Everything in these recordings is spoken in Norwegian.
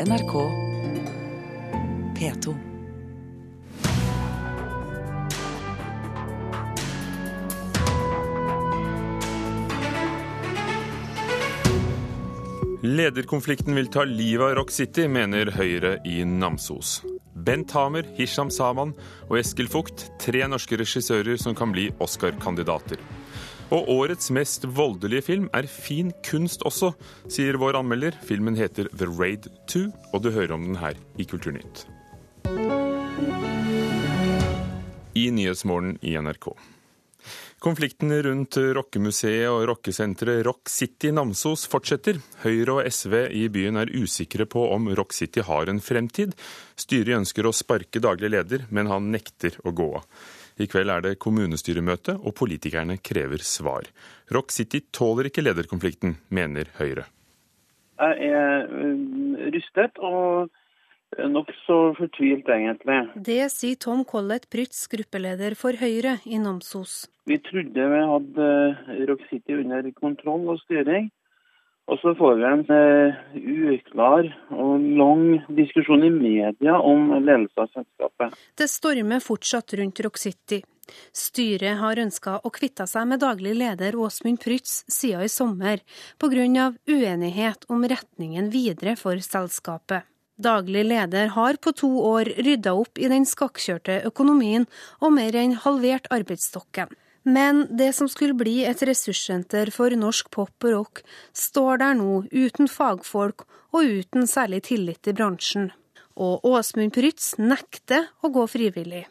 NRK P2. Lederkonflikten vil ta livet av Rock City, mener Høyre i Namsos. Bent Hamer, Hisham Saman og Eskil Fugt, tre norske regissører som kan bli Oscar-kandidater. Og årets mest voldelige film er fin kunst også, sier vår anmelder. Filmen heter The Raid 2, og du hører om den her i Kulturnytt. I Nyhetsmorgen i NRK. Konflikten rundt rockemuseet og rockesenteret Rock City Namsos fortsetter. Høyre og SV i byen er usikre på om Rock City har en fremtid. Styret ønsker å sparke daglig leder, men han nekter å gå av. I kveld er det kommunestyremøte, og politikerne krever svar. Rock City tåler ikke lederkonflikten, mener Høyre. Jeg er rystet og nokså fortvilt, egentlig. Det sier Tom Collett Prytz, gruppeleder for Høyre i Namsos. Vi trodde vi hadde Rock City under kontroll og styring. Og så får vi en uh, uklar og lang diskusjon i media om ledelse av selskapet. Det stormer fortsatt rundt Rock City. Styret har ønska å kvitte seg med daglig leder Åsmund Prytz siden i sommer, pga. uenighet om retningen videre for selskapet. Daglig leder har på to år rydda opp i den skakkjørte økonomien og mer enn halvert arbeidsstokken. Men det som skulle bli et ressurssenter for norsk pop og rock, står der nå uten fagfolk og uten særlig tillit i bransjen. Og Åsmund Prytz nekter å gå frivillig.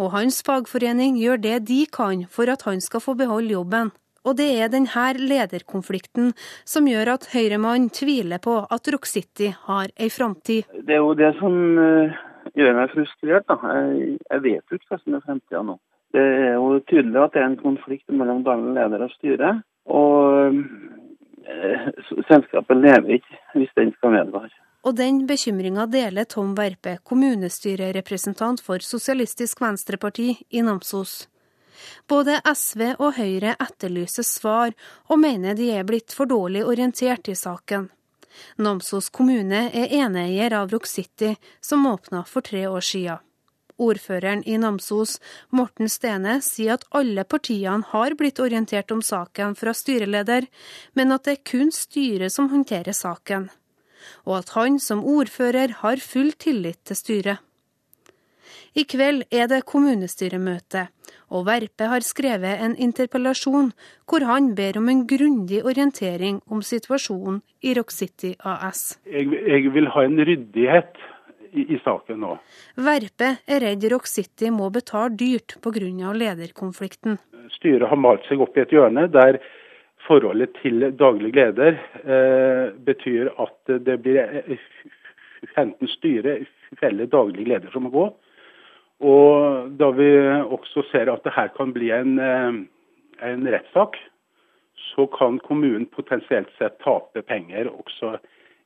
Og hans fagforening gjør det de kan for at han skal få beholde jobben. Og det er denne lederkonflikten som gjør at Høyremann tviler på at Rock City har ei framtid. Det er jo det som uh, gjør meg frustrert. Da. Jeg, jeg vet jo ikke hva som er fremtida nå. Det er jo tydelig at det er en konflikt mellom daglig leder og styret. Og uh, selskapet lever ikke hvis den skal vedvare. Og den bekymringa deler Tom Verpe, kommunestyrerepresentant for Sosialistisk Venstreparti i Namsos. Både SV og Høyre etterlyser svar, og mener de er blitt for dårlig orientert i saken. Namsos kommune er eneeier av Rock City, som åpna for tre år siden. Ordføreren i Namsos, Morten Stene, sier at alle partiene har blitt orientert om saken fra styreleder, men at det er kun styret som håndterer saken. Og at han som ordfører har full tillit til styret. I kveld er det kommunestyremøte, og Verpe har skrevet en interpellasjon hvor han ber om en grundig orientering om situasjonen i Rock City AS. Jeg, jeg vil ha en ryddighet i, i, saken nå. Verpe er redd Rock City må betale dyrt pga. lederkonflikten. Styret har malt seg opp i et hjørne der forholdet til daglig leder eh, betyr at det blir enten styret eller daglig leder som må gå. Og da vi også ser at det her kan bli en, eh, en rettssak, så kan kommunen potensielt sett tape penger også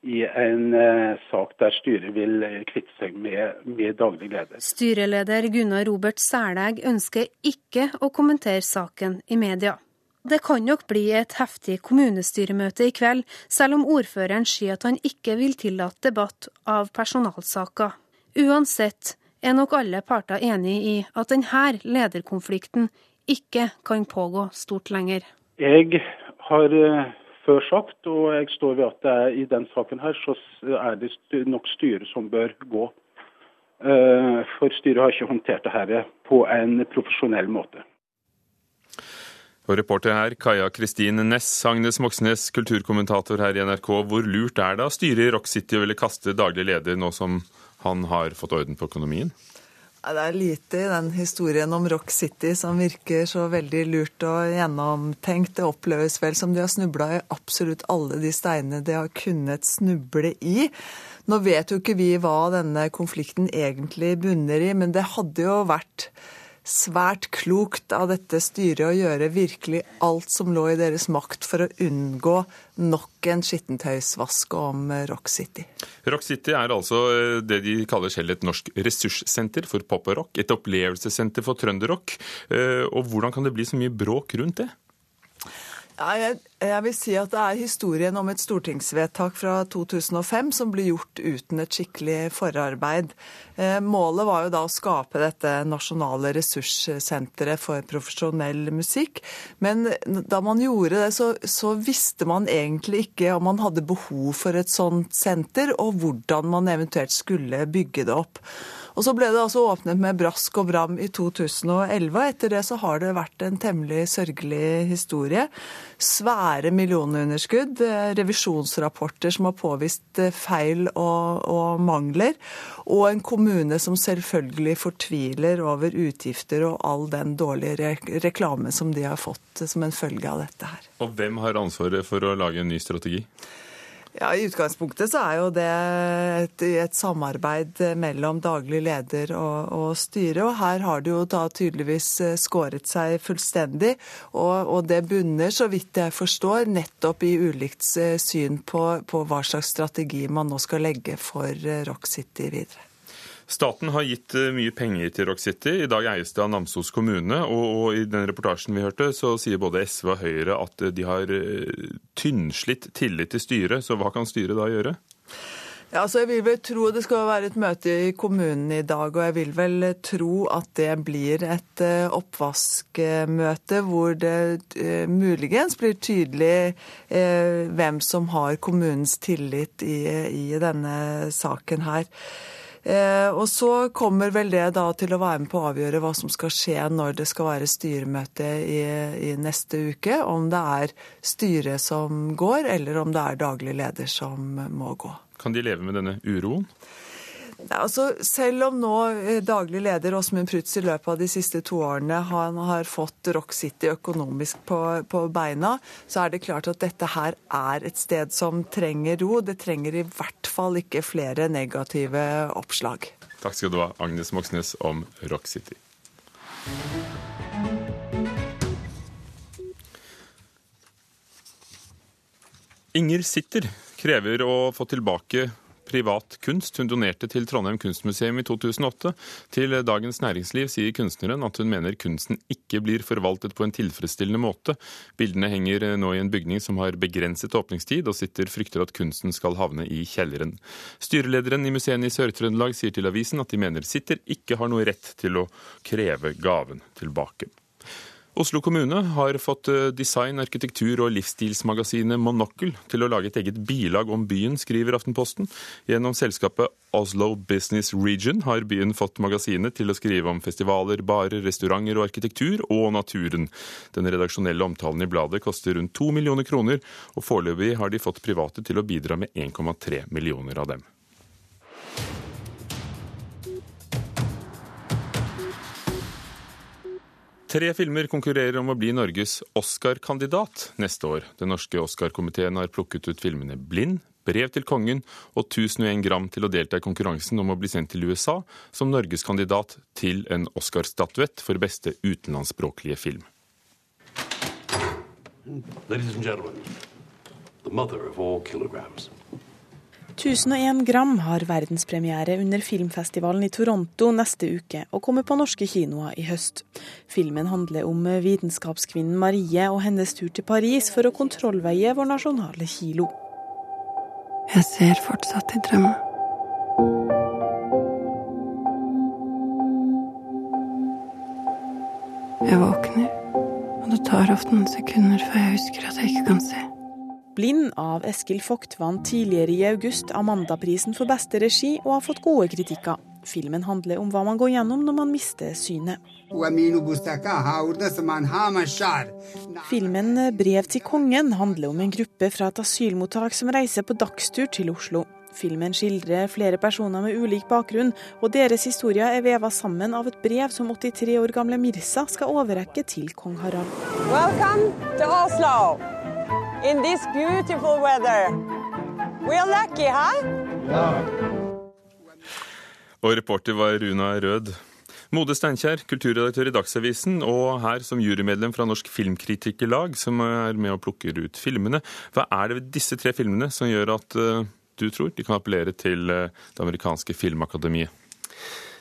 i en uh, sak der styret vil kvitte seg med, med, daglig leder. Styreleder Gunnar Robert Sælæg ønsker ikke å kommentere saken i media. Det kan nok bli et heftig kommunestyremøte i kveld, selv om ordføreren sier at han ikke vil tillate debatt av personalsaker. Uansett er nok alle parter enig i at denne lederkonflikten ikke kan pågå stort lenger. Jeg har eh, før sagt, og jeg står ved at det er i den saken her, så er det nok styret som bør gå. Eh, for styret har ikke håndtert det her på en profesjonell måte. Og reporter her, Kaja Kristin Næss, Agnes Moxnes, kulturkommentator her i NRK. Hvor lurt er det av styret i Rock City å ville kaste daglig leder nå som han har fått orden på økonomien? Det er lite i den historien om Rock City som virker så veldig lurt og gjennomtenkt. Det oppleves vel som de har snubla i absolutt alle de steinene de har kunnet snuble i. Nå vet jo ikke vi hva denne konflikten egentlig bunner i, men det hadde jo vært svært klokt av dette styret å gjøre virkelig alt som lå i deres makt for å unngå nok en skittentøysvask om Rock City. Rock City er altså eh, det de kaller selv et norsk ressurssenter for pop og rock. Et opplevelsessenter for trønderrock. Eh, og hvordan kan det bli så mye bråk rundt det? Ja, jeg, Jeg vil si at det er historien om et stortingsvedtak fra 2005 som ble gjort uten et skikkelig forarbeid. Eh, målet var jo da å skape dette nasjonale ressurssenteret for profesjonell musikk. Men da man gjorde det, så, så visste man egentlig ikke om man hadde behov for et sånt senter, og hvordan man eventuelt skulle bygge det opp. Og Så ble det altså åpnet med brask og bram i 2011. og Etter det så har det vært en temmelig sørgelig historie. Svære millionunderskudd, eh, revisjonsrapporter som har påvist eh, feil og, og mangler, og en kommune som selvfølgelig fortviler over utgifter og all den dårlige reklame som de har fått som en følge av dette her. Og hvem har ansvaret for å lage en ny strategi? Ja, I utgangspunktet så er jo det et, et samarbeid mellom daglig leder og, og styre. Og her har det jo da tydeligvis eh, skåret seg fullstendig. Og, og, det bunner, så vidt jeg forstår, nettopp i ulikt eh, syn på, på hva slags strategi man nå skal legge for eh, Rock City videre. Staten har gitt eh, mye penger til Rock City. I dag eies det av Namsos kommune. Og, og, i den reportasjen vi hørte, så sier både SV og Høyre at eh, de har eh, tynnslitt tillit til styret. Så hva kan styret da gjøre? Ja, altså jeg vil vel tro Det skal være et møte i kommunen i dag, og jeg vil vel tro at det blir et oppvaskmøte hvor det muligens blir tydelig hvem som har kommunens tillit i, i denne saken her. Eh, og så kommer vel det da til å være med på å avgjøre hva som skal skje når det skal være styremøte i, i neste uke. Om det er styret som går, eller om det er daglig leder som må gå. Kan de leve med denne uroen? Altså, selv om nå eh, daglig leder Åsmund Prutz i løpet av de siste to årene han har fått Rock City økonomisk på, på, beina, så er det klart at dette her er et sted som trenger ro. Det trenger i hvert fall ikke flere negative oppslag. Takk skal du ha, Agnes Moxnes om Rock City. Inger Sitter krever å få tilbake privat kunst hun donerte til Trondheim kunstmuseum i 2008. Til Dagens Næringsliv sier kunstneren at hun mener kunsten ikke blir forvaltet på en tilfredsstillende måte. Bildene henger nå i en bygning som har begrenset åpningstid, og Sitter frykter at kunsten skal havne i kjelleren. Styrelederen i museet i Sør-Trøndelag sier til avisen at de mener Sitter ikke har noe rett til å kreve gaven tilbake. Oslo kommune har fått eh, design-, arkitektur- og livsstilsmagasinet Monokkel til å lage et eget bilag om byen, skriver Aftenposten. Gjennom selskapet Oslo Business Region har byen fått magasinet til å skrive om festivaler, barer, restauranter og arkitektur, og naturen. Den redaksjonelle omtalen i bladet koster rundt to millioner kroner, og foreløpig har de fått private til å bidra med 1,3 millioner av dem. Tre filmer konkurrerer om å bli Norges Oscar-kandidat neste år. Den norske Oscar-komiteen har plukket ut filmene Blind, Brev til kongen og 1001 gram til å delta i konkurransen om å bli sendt til USA som norgeskandidat til en Oscar-statuett for beste utenlandsspråklige film. Ladies and gentlemen, the mother of all kilograms. 1001 gram har verdenspremiere under filmfestivalen i Toronto neste uke, og kommer på norske kinoer i høst. Filmen handler om vitenskapskvinnen Marie og hennes tur til Paris for å kontrollveie vår nasjonale kilo. Jeg ser fortsatt i drømmen. Jeg våkner, og det tar ofte noen sekunder før jeg husker at jeg ikke kan se. 'Blind' av Eskil Vogt vant tidligere i august Amandaprisen for beste regi, og har fått gode kritikker. Filmen handler om hva man går gjennom når man mister synet. Filmen 'Brev til kongen' handler om en gruppe fra et asylmottak som reiser på dagstur til Oslo. Filmen skildrer flere personer med ulik bakgrunn, og deres historier er veva sammen av et brev som 83 år gamle Mirsa skal overrekke til kong Harald. Velkommen til Oslo in this beautiful weather. We are lucky, huh? Ja. Og reporter var Runa Rød. Mode Steinkjer, kulturredaktør i Dagsavisen, og her som jurymedlem fra Norsk Filmkritikerlag, som er med og plukker ut filmene. Hva er det ved disse tre filmene som gjør at uh, du tror de kan appellere til uh, det amerikanske filmakademiet?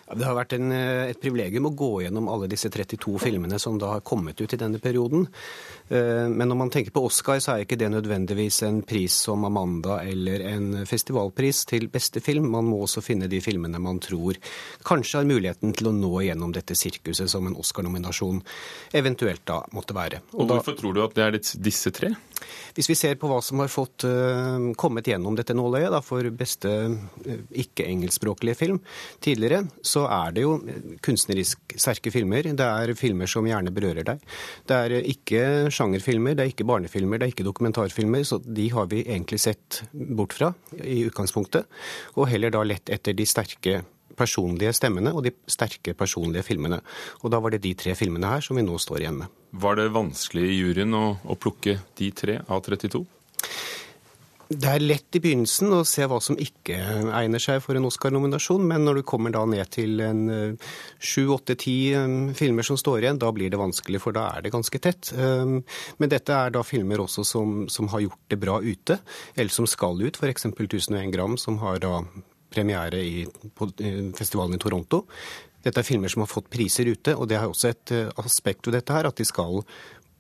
Det har vært en, eh, et privilegium å gå gjennom alle disse 32 filmene som da har kommet ut i denne perioden. Eh, men når man tenker på Oscar, så er ikke det nødvendigvis en pris som Amanda eller en festivalpris til beste film. Man må også finne de filmene man tror kanskje har muligheten til å nå gjennom dette sirkuset som en Oscar-nominasjon eventuelt da måtte være. Og, og Hvorfor da, tror du at det er disse tre? Hvis vi ser på hva som har fått uh, kommet gjennom dette nåløyet for beste uh, ikke-engelskspråklige film tidligere, så er det jo kunstnerisk sterke filmer. Det er filmer som gjerne berører deg. Det er ikke sjangerfilmer, det er ikke barnefilmer, det er ikke dokumentarfilmer, så de har vi egentlig sett bort fra i utgangspunktet. Og heller da lett etter de sterke personlige stemmene og de sterke personlige filmene. Og da var det de tre filmene her som vi nå står igjen med. Var det vanskelig i juryen å, å plukke de tre av 32? Det er lett i begynnelsen å se hva som ikke egner seg for en Oscar-nominasjon, men når du kommer da ned til en eh, sju, åtte, ti eh, filmer som står igjen, da blir det vanskelig, for da er det ganske tett. Eh, men dette er da filmer også som, som har gjort det bra ute, eller som skal ut, f.eks. 1001 gram, som har da premiere i, på festivalen i Toronto. Dette er filmer som har fått priser ute, og det er også et aspekt ved dette her, at de skal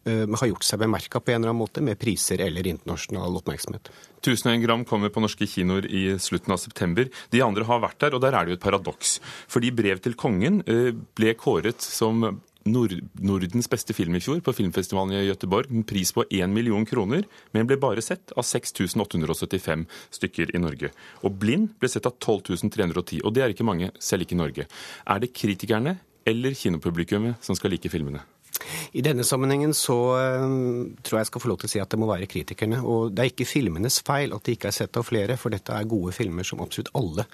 uh, ha gjort seg bemerka på en eller annen måte med priser eller internasjonal oppmerksomhet. 1001 gram kommer på norske kinoer i slutten av september. De andre har vært der, og der er det jo et paradoks. Fordi Brev til kongen uh, ble kåret som Nordens beste film i fjor på filmfestivalen i Gøteborg. En pris på 1 million kroner, men ble bare sett av 6875 stykker i Norge. Og Blind ble sett av 12310, og det er ikke mange, selv ikke i Norge. Er det kritikerne eller kinopublikummet som skal like filmene? I denne sammenhengen så uh, tror jeg jeg skal få lov til å si at det må være kritikerne. Og det er ikke filmenes feil at de ikke er sett av flere, for dette er gode filmer som absolutt alle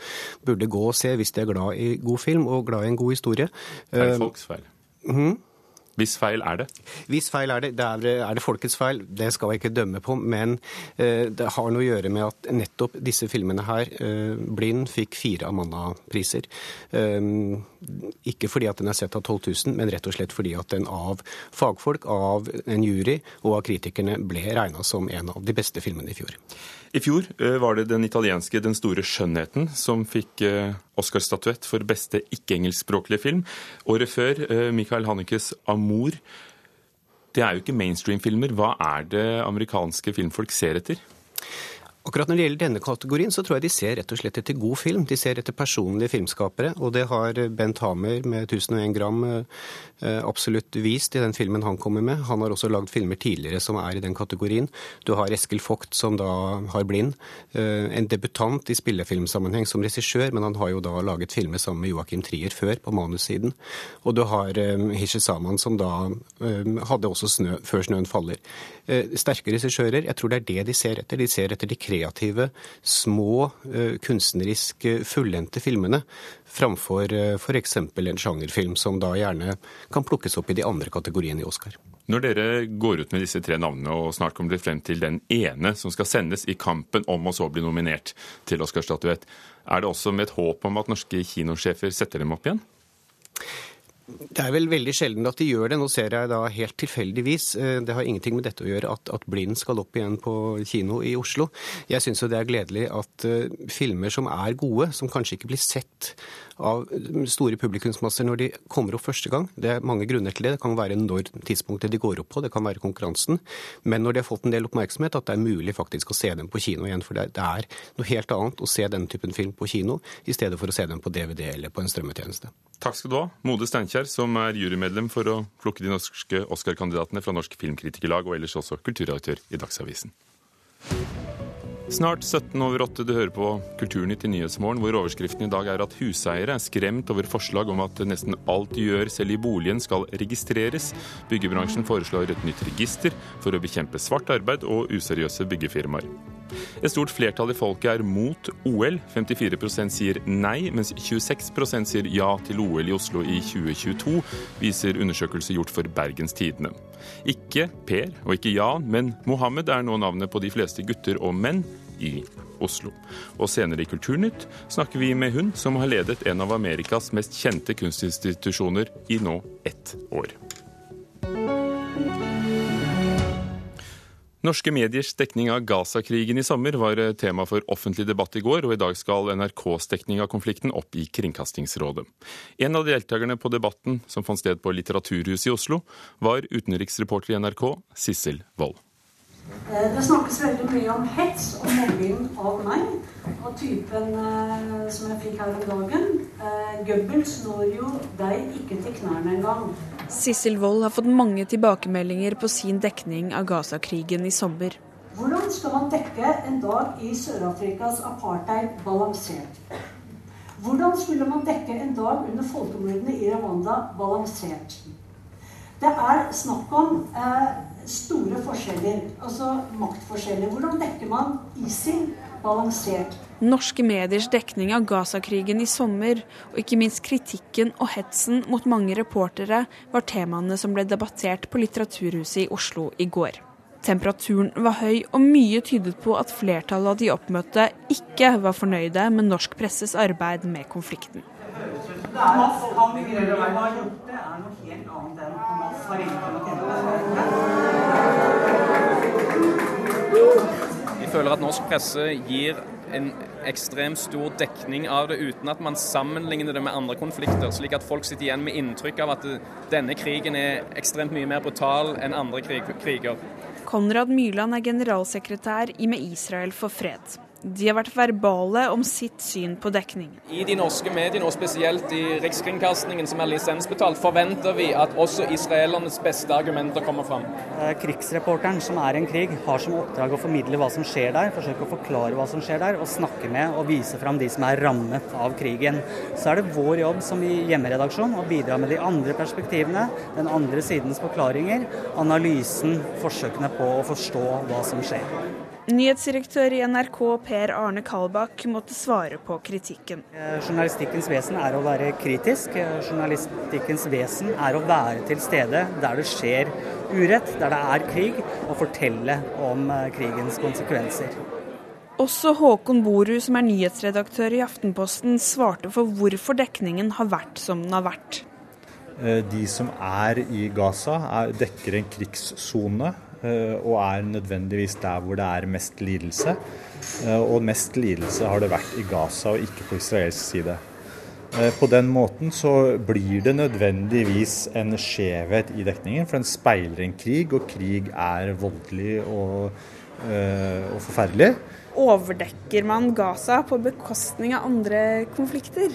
burde gå og se hvis de er glad i god film og glad i en god historie. Det er folks feil. Mm. Hvis feil er det? Hvis feil er det. Det er, er, det folkets feil. Det skal jeg ikke dømme på. Men eh, det har noe å gjøre med at nettopp disse filmene her, eh, Blind fikk fire Amanda-priser. Eh, ikke fordi at den er sett av 12 000, men rett og slett fordi at den av fagfolk, av en jury og av kritikerne ble regna som en av de beste filmene i fjor. I fjor eh, var det den italienske 'Den store skjønnheten' som fikk eh, Oscar-statuett for beste ikke-engelskspråklige film. Året før eh, Michael Hannekes 'Amour'. Det er jo ikke mainstream-filmer. Hva er det amerikanske filmfolk ser etter? Akkurat når det gjelder denne kategorien, så tror jeg de ser rett og slett etter god film. De ser etter personlige filmskapere, og det har Bent Hamer med 1001 gram eh, absolutt vist i den filmen han kommer med. Han har også lagd filmer tidligere som er i den kategorien. Du har Eskil Vogt, som da har blind. Eh, en debutant i spillefilmsammenheng som regissør, men han har jo da laget filmer sammen med Joakim Trier før, på manussiden. Og du har Hishe Saman, som da hadde også snø før snøen faller. Sterke regissører, jeg tror det er det de ser etter. De ser etter de kreative, små, eh, kunstnerisk fullendte filmene framfor eh, f.eks. en sjangerfilm som da gjerne kan plukkes opp i de andre kategoriene i Oscar. Når dere går ut med disse tre navnene og snart kommer dere frem til den ene som skal sendes i kampen om å så bli nominert til Oscar-statuett, er det også med et håp om at norske kinosjefer setter dem opp igjen? Det er vel veldig sjelden at de gjør det. Nå ser jeg da helt tilfeldigvis. Eh, det har ingenting med dette å gjøre at, at Blind skal opp igjen på kino i Oslo. Jeg syns jo det er gledelig at uh, filmer som er gode, som kanskje ikke blir sett av store publikumsmasser når de kommer opp første gang. Det er mange grunner til det. Det kan være når tidspunktet de går opp på, det kan være konkurransen. Men når de har fått en del oppmerksomhet, at det er mulig faktisk å se dem på kino igjen. For det er noe helt annet å se denne typen film på kino i stedet for å se dem på DVD eller på en strømmetjeneste. Takk skal du ha, Mode Steinkjer, som er jurymedlem for å plukke de norske Oscar-kandidatene fra Norsk Filmkritikerlag, og ellers også kulturredaktør i Dagsavisen. Snart 17 over 8 du hører på Kulturnytt i Nyhetsmorgen, hvor overskriften i dag er at huseiere er skremt over forslag om at nesten alt de gjør selv i boligen skal registreres. Byggebransjen foreslår et nytt register for å bekjempe svart arbeid og useriøse byggefirmaer. Et stort flertall i folket er mot OL. 54% sier nei, mens 26% sier ja til OL i Oslo i 2022, viser undersøkelse gjort for Bergens Tidende. Ikke Per og ikke Jan, men Mohammed er nå navnet på de fleste gutter og menn i Oslo. Og senere i Kulturnytt snakker vi med hun som har ledet en av Amerikas mest kjente kunstinstitusjoner i nå ett år. Norske mediers dekning av Gaza-krigen i sommer var tema for offentlig debatt i går, og i dag skal NRKs dekning av konflikten opp i Kringkastingsrådet. En av deltakerne på debatten, som fant sted på Litteraturhuset i Oslo, var utenriksreporter i NRK, Sissel Wold. Eh, det snakkes veldig mye om hets og mobbing av meg. Og typen eh, som jeg fikk her om dagen eh, Goebbels når jo deg ikke til knærne engang. Sissel Wold har fått mange tilbakemeldinger på sin dekning av Gaza-krigen i sommer. Hvordan skal man dekke en dag i Sør-Afrikas apartheid balansert? Hvordan skulle man dekke en dag under folkemordene i Rwanda balansert? Det er snakk om eh, store forskjeller, altså maktforskjeller. Hvordan dekker man ISIL balansert? Norske mediers dekning av Gaza-krigen i sommer, og ikke minst kritikken og hetsen mot mange reportere, var temaene som ble debattert på Litteraturhuset i Oslo i går. Temperaturen var høy, og mye tydet på at flertallet av de oppmøtte ikke var fornøyde med norsk presses arbeid med konflikten. Vi føler at norsk presse gir en ekstremt stor dekning av det uten at man sammenligner det med andre konflikter, slik at folk sitter igjen med inntrykk av at denne krigen er ekstremt mye mer brutal enn andre kriger. Konrad Myrland er generalsekretær i Med Israel for fred. De har vært verbale om sitt syn på dekningen. I de norske mediene, og spesielt i Rikskringkastingen, som er lisensbetalt, forventer vi at også israelernes beste argumenter kommer fram. Eh, krigsreporteren, som er i en krig, har som oppdrag å formidle hva som skjer der, forsøke å forklare hva som skjer der, og snakke med og vise fram de som er rammet av krigen. Så er det vår jobb som i hjemmeredaksjon å bidra med de andre perspektivene, den andre sidens forklaringer, analysen, forsøkene på å forstå hva som skjer. Nyhetsdirektør i NRK Per Arne Kalbakk måtte svare på kritikken. Eh, journalistikkens vesen er å være kritisk. Eh, journalistikkens vesen er å være til stede der det skjer urett, der det er krig, og fortelle om eh, krigens konsekvenser. Også Håkon Borud, som er nyhetsredaktør i Aftenposten, svarte for hvorfor dekningen har vært som den har vært. De som er i Gaza, er, dekker en krigssone og er nødvendigvis der hvor det er mest lidelse. Eh, og mest lidelse har det vært i Gaza og ikke på israelsk side. Eh, på den måten så blir det nødvendigvis en skjevhet i dekningen, for den speiler en krig, og krig er voldelig og, og forferdelig. Overdekker man Gaza på bekostning av andre konflikter?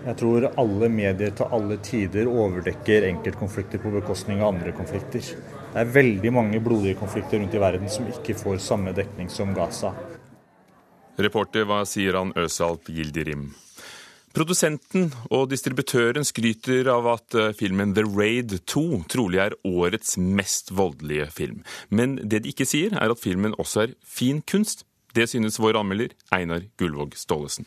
Jeg tror alle medier til alle tider overdekker enkeltkonflikter på bekostning av andre konflikter. Det er veldig mange blodige konflikter rundt i verden som ikke får samme dekning som Gaza. Reporter var Siran Øsalp Gildirim. Produsenten og distributøren skryter av at eh, filmen The Raid 2 trolig er årets mest voldelige film. Men det de ikke sier, er at filmen også er fin kunst. Det synes vår anmelder Einar Gullvåg Staalesen.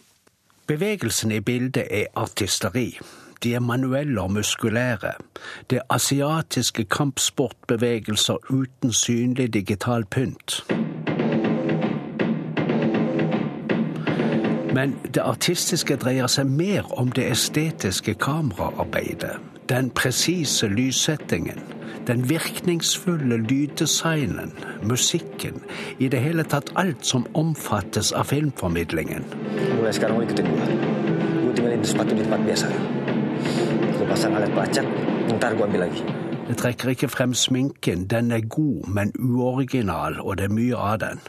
Bevegelsen i bildet er artisteri. De er manuelle og muskulære. Det er asiatiske kampsportbevegelser uten synlig digital pynt. Men det artistiske dreier seg mer om det estetiske kameraarbeidet. Den presise lyssettingen, den virkningsfulle lyddesignen, musikken. I det hele tatt alt som omfattes av filmformidlingen. Mulai sekarang lo ikutin gue. Tinggalin sepatu di tempat biasa. Jeg trekker ikke frem sminken, den er god, men uoriginal, og det er mye av den.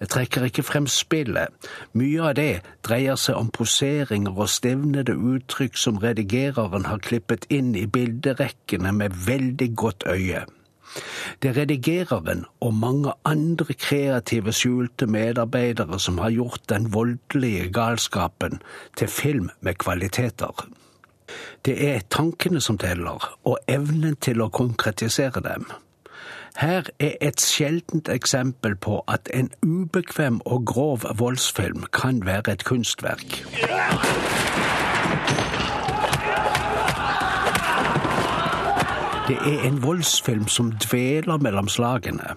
Jeg trekker ikke frem spillet, mye av det dreier seg om poseringer og stivnede uttrykk som redigereren har klippet inn i bilderekkene med veldig godt øye. Det er redigereren og mange andre kreative, skjulte medarbeidere som har gjort den voldelige galskapen til film med kvaliteter. Det er tankene som teller, og evnen til å konkretisere dem. Her er et sjeldent eksempel på at en ubekvem og grov voldsfilm kan være et kunstverk. Det er en voldsfilm som dveler mellom slagene.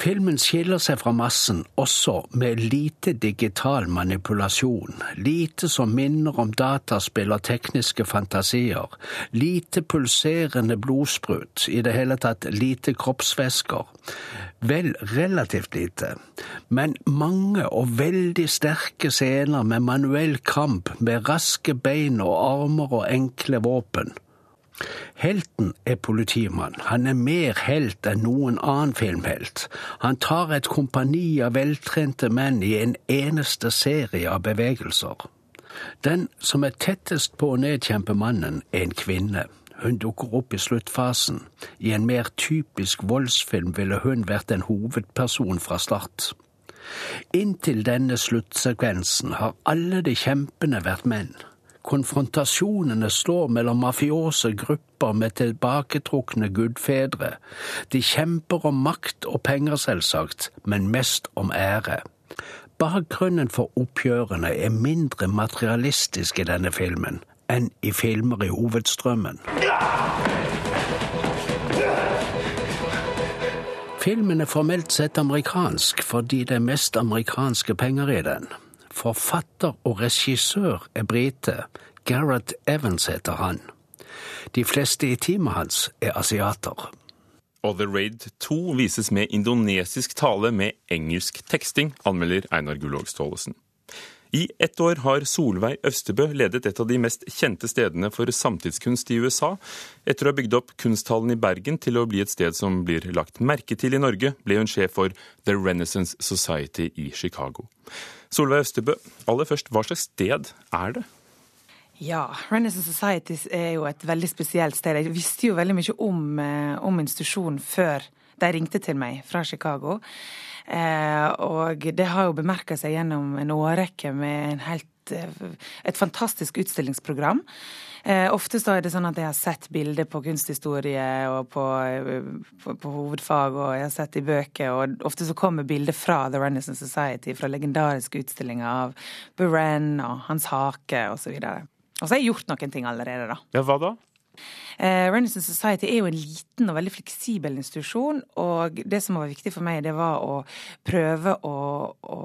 Filmen skiller seg fra massen også med lite digital manipulasjon, lite som minner om dataspill og tekniske fantasier, lite pulserende blodsprut, i det hele tatt lite kroppsvæsker. Vel, relativt lite, men mange og veldig sterke scener med manuell kamp, med raske bein og armer og enkle våpen. Helten er politimann. Han er mer helt enn noen annen filmhelt. Han tar et kompani av veltrente menn i en eneste serie av bevegelser. Den som er tettest på å nedkjempe mannen, er en kvinne. Hun dukker opp i sluttfasen. I en mer typisk voldsfilm ville hun vært en hovedperson fra start. Inntil denne sluttsekvensen har alle de kjempende vært menn. Konfrontasjonene står mellom mafiose grupper med tilbaketrukne gudfedre. De kjemper om makt og penger, selvsagt, men mest om ære. Bakgrunnen for oppgjørene er mindre materialistisk i denne filmen enn i filmer i hovedstrømmen. Filmen er formelt sett amerikansk fordi det er mest amerikanske penger i den. Forfatter og regissør er brite. Gareth Evans heter han. De fleste i teamet hans er asiater. Og The Raid 2 vises med indonesisk tale med engelsk teksting, anmelder Einar Gullvåg Staalesen. I ett år har Solveig Øvstebø ledet et av de mest kjente stedene for samtidskunst i USA. Etter å ha bygd opp kunsthallen i Bergen til å bli et sted som blir lagt merke til i Norge, ble hun sjef for The Renaissance Society i Chicago. Solveig Østebø, aller først, hva slags sted er det? Ja, Renaissance Society er jo et veldig spesielt sted. Jeg visste jo veldig mye om, eh, om institusjonen før de ringte til meg fra Chicago. Eh, og det har jo bemerka seg gjennom en årrekke med en helt, eh, et fantastisk utstillingsprogram. Eh, ofte så er det sånn at jeg har sett bilder på kunsthistorie og på, på, på, hovedfag, og jeg har sett i bøker, og ofte så kommer bilder fra The Renaissance Society, fra legendariske utstillinger av Buren og Hans Hake osv. Og, og så har jeg gjort noen ting allerede, da. Ja, hva da? Eh, Renaissance Society er jo en liten og veldig fleksibel institusjon, og det som var viktig for meg, det var å prøve å, å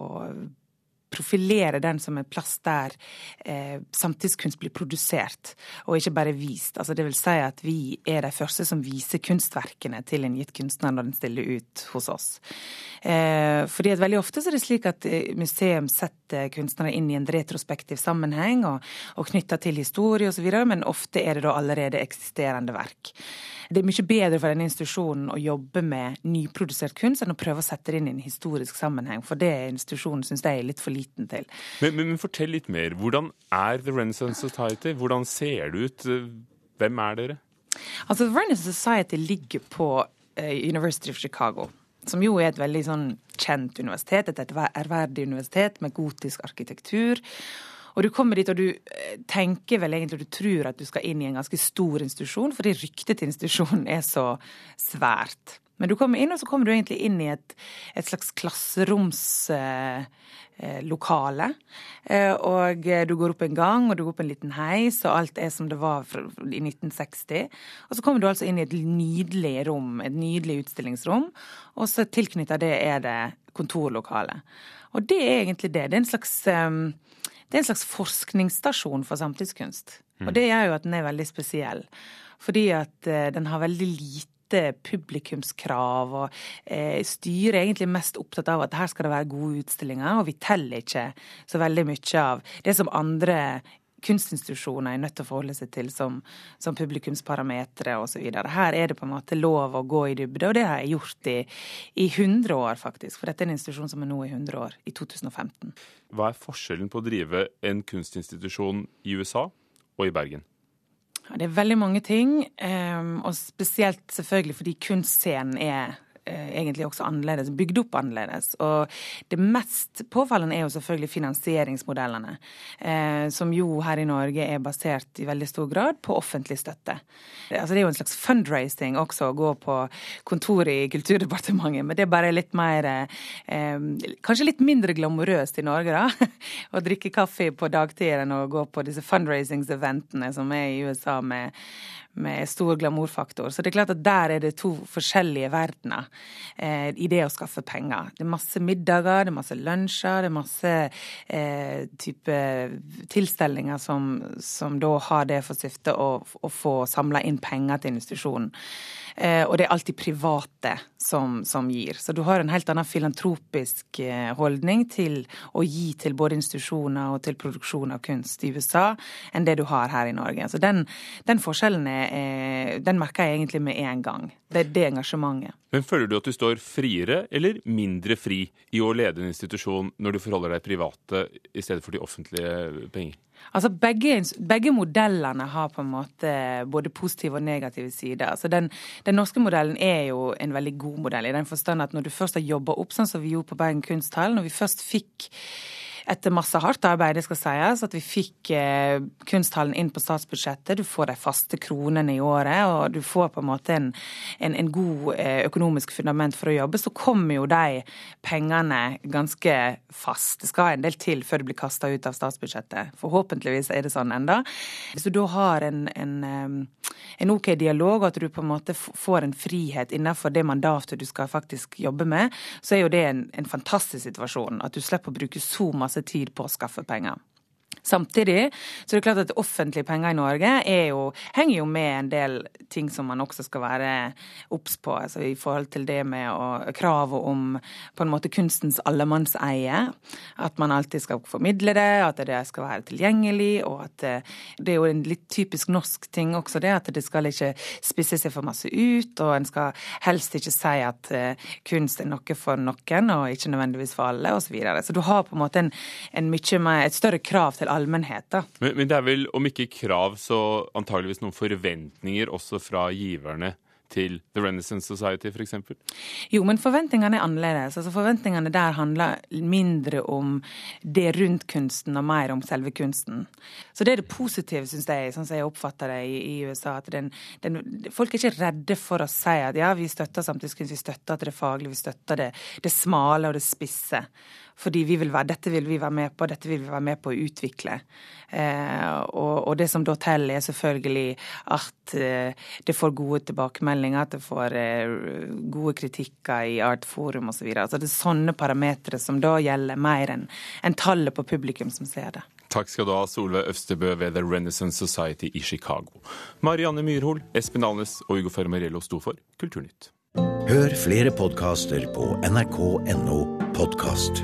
profilere den som en plass der eh, samtidskunst blir produsert, og ikke bare vist. Altså det vil si at vi er de første som viser kunstverkene til en gitt kunstner når den stiller ut hos oss. Eh, fordi at veldig ofte så er det slik at eh, museum setter kunstnere inn i en retrospektiv sammenheng og, og knytta til historie osv., men ofte er det da allerede eksisterende verk. Det er mye bedre for denne institusjonen å jobbe med nyprodusert kunst enn å prøve å sette det inn i en historisk sammenheng, for det er institusjonen syns jeg er litt for liten til. Men, men, men, fortell litt mer. Hvordan er The Renaissance Society? Hvordan ser det ut? Hvem er dere? Altså, The Renaissance Society ligger på uh, University of Chicago. Som jo er et veldig sånn kjent universitet, et ærverdig universitet med gotisk arkitektur. Og du kommer dit og du eh, tenker vel egentlig du tror at du skal inn i en ganske stor institusjon, fordi ryktet til institusjonen er så svært. Men du kommer inn, og så kommer du egentlig inn i et, et slags klasseromslokale. Eh, eh, og du går opp en gang, og du går opp en liten heis, og alt er som det var i 1960. Og så kommer du altså inn i et nydelig rom, et nydelig utstillingsrom, og så tilknytta det er det kontorlokale. Og det er egentlig det. Det er en slags det er en slags forskningsstasjon for samtidskunst. Og det gjør jo at den er veldig spesiell. Fordi at eh, den har veldig lite publikumskrav, og eh, styret egentlig mest opptatt av at her skal det være gode utstillinger, og vi teller ikke så veldig mye av det som andre kunstinstitusjoner er nødt til å forholde seg til som, som publikumsparametere osv. Her er det på en måte lov å gå i dybde, og det har jeg gjort i, i 100 år, faktisk. For dette er en institusjon som er nå i 100 år, i 2015. Hva er forskjellen på å drive en kunstinstitusjon i USA og i Bergen? Det er veldig mange ting, ehm, og spesielt selvfølgelig fordi kunstscenen er egentlig også annerledes, bygd opp annerledes. Og det mest påfallende er jo selvfølgelig finansieringsmodellene, eh, som jo her i Norge er basert i veldig stor grad på offentlig støtte. Altså det er jo en slags fundraising også å gå på kontoret i Kulturdepartementet, men det er bare litt mer eh, Kanskje litt mindre glamorøst i Norge, da. Å drikke kaffe på dagtid enn å gå på disse fundraisings-eventene som er i USA med med stor glamourfaktor. Så det er klart at der er det to forskjellige verdener eh, i det å skaffe penger. Det er masse middager, det er masse lunsjer, det er masse eh, type tilstelninger som, som, da har det for syfte å, å få samla inn penger til institusjonen. Eh, og det er alltid private som, som, gir. Så du har en helt annen filantropisk eh, holdning til å gi til både institusjoner og til produksjon av kunst i USA enn det du har her i Norge. Så den, den forskjellen er, den merker jeg egentlig med en gang. Det er det engasjementet. Men Føler du at du står friere eller mindre fri i å lede en institusjon når du forholder deg private i stedet for de offentlige penger? Altså begge, begge, modellene har på en måte både positive og negative sider. Altså den, den, norske modellen er jo en veldig god modell, i den forstand at når du først har jobba opp sånn som vi gjorde på Bergen kunsthall, når vi først fikk etter masse hardt arbeid, det skal sies, at vi fikk eh, kunsthallen inn på statsbudsjettet. Du får de faste kronene i året, og du får på en måte en, en, en god eh, økonomisk fundament for å jobbe. Så kommer jo de pengene ganske fast. Det skal en del til før det blir kasta ut av statsbudsjettet. Forhåpentligvis er det sånn enda. Hvis du da har en, en, en OK dialog, og at du på en måte får en frihet innenfor det mandatet du skal faktisk jobbe med, så er jo det en, en fantastisk situasjon. At du slipper å bruke så masse masse tid på å skaffe penger. Samtidig så er det klart at offentlige penger i Norge jo, henger jo med en del ting som man også skal være obs på. altså I forhold til det med å, kravet om på en måte kunstens allemannseie. At man alltid skal formidle det, at det skal være tilgjengelig. Og at eh, det er jo en litt typisk norsk ting også det, at det skal ikke spisse seg for masse ut. Og en skal helst ikke si at uh, kunst er noe for noen, og ikke nødvendigvis for alle, osv. Så, videre. så du har på en måte en, en mye mer, et større krav til allmennhet. Men, men, det er vel, om ikke krav, så antageligvis noen forventninger også fra giverne til The Renaissance Society f.eks.? Jo, men forventningene er annerledes. Altså Forventningene der handler mindre om det rundt kunsten og mer om selve kunsten. Så det er det positive, syns jeg, sånn som jeg oppfatter det i, i USA. at den, den, Folk er ikke redde for å si at ja, vi støtter samtidskunst, vi støtter at det er faglig, vi støtter det, det smale og det spisse. Fordi vi vil være, dette vil vi være med på, dette vil vi være med på å utvikle. Eh, og, og, det som da teller, er selvfølgelig at eh, det får gode tilbakemeldinger, at det får eh, gode kritikker i Artforum osv. Altså det er sånne parametere som da gjelder mer enn en tallet på publikum som ser det. Takk skal du ha, Solveig Øvstebø ved The Renaissance Society i Chicago. Marianne Myrhol, Espen Alnes og Hugo Fermarello sto for Kulturnytt. Hør flere podkaster på nrk.no podkast.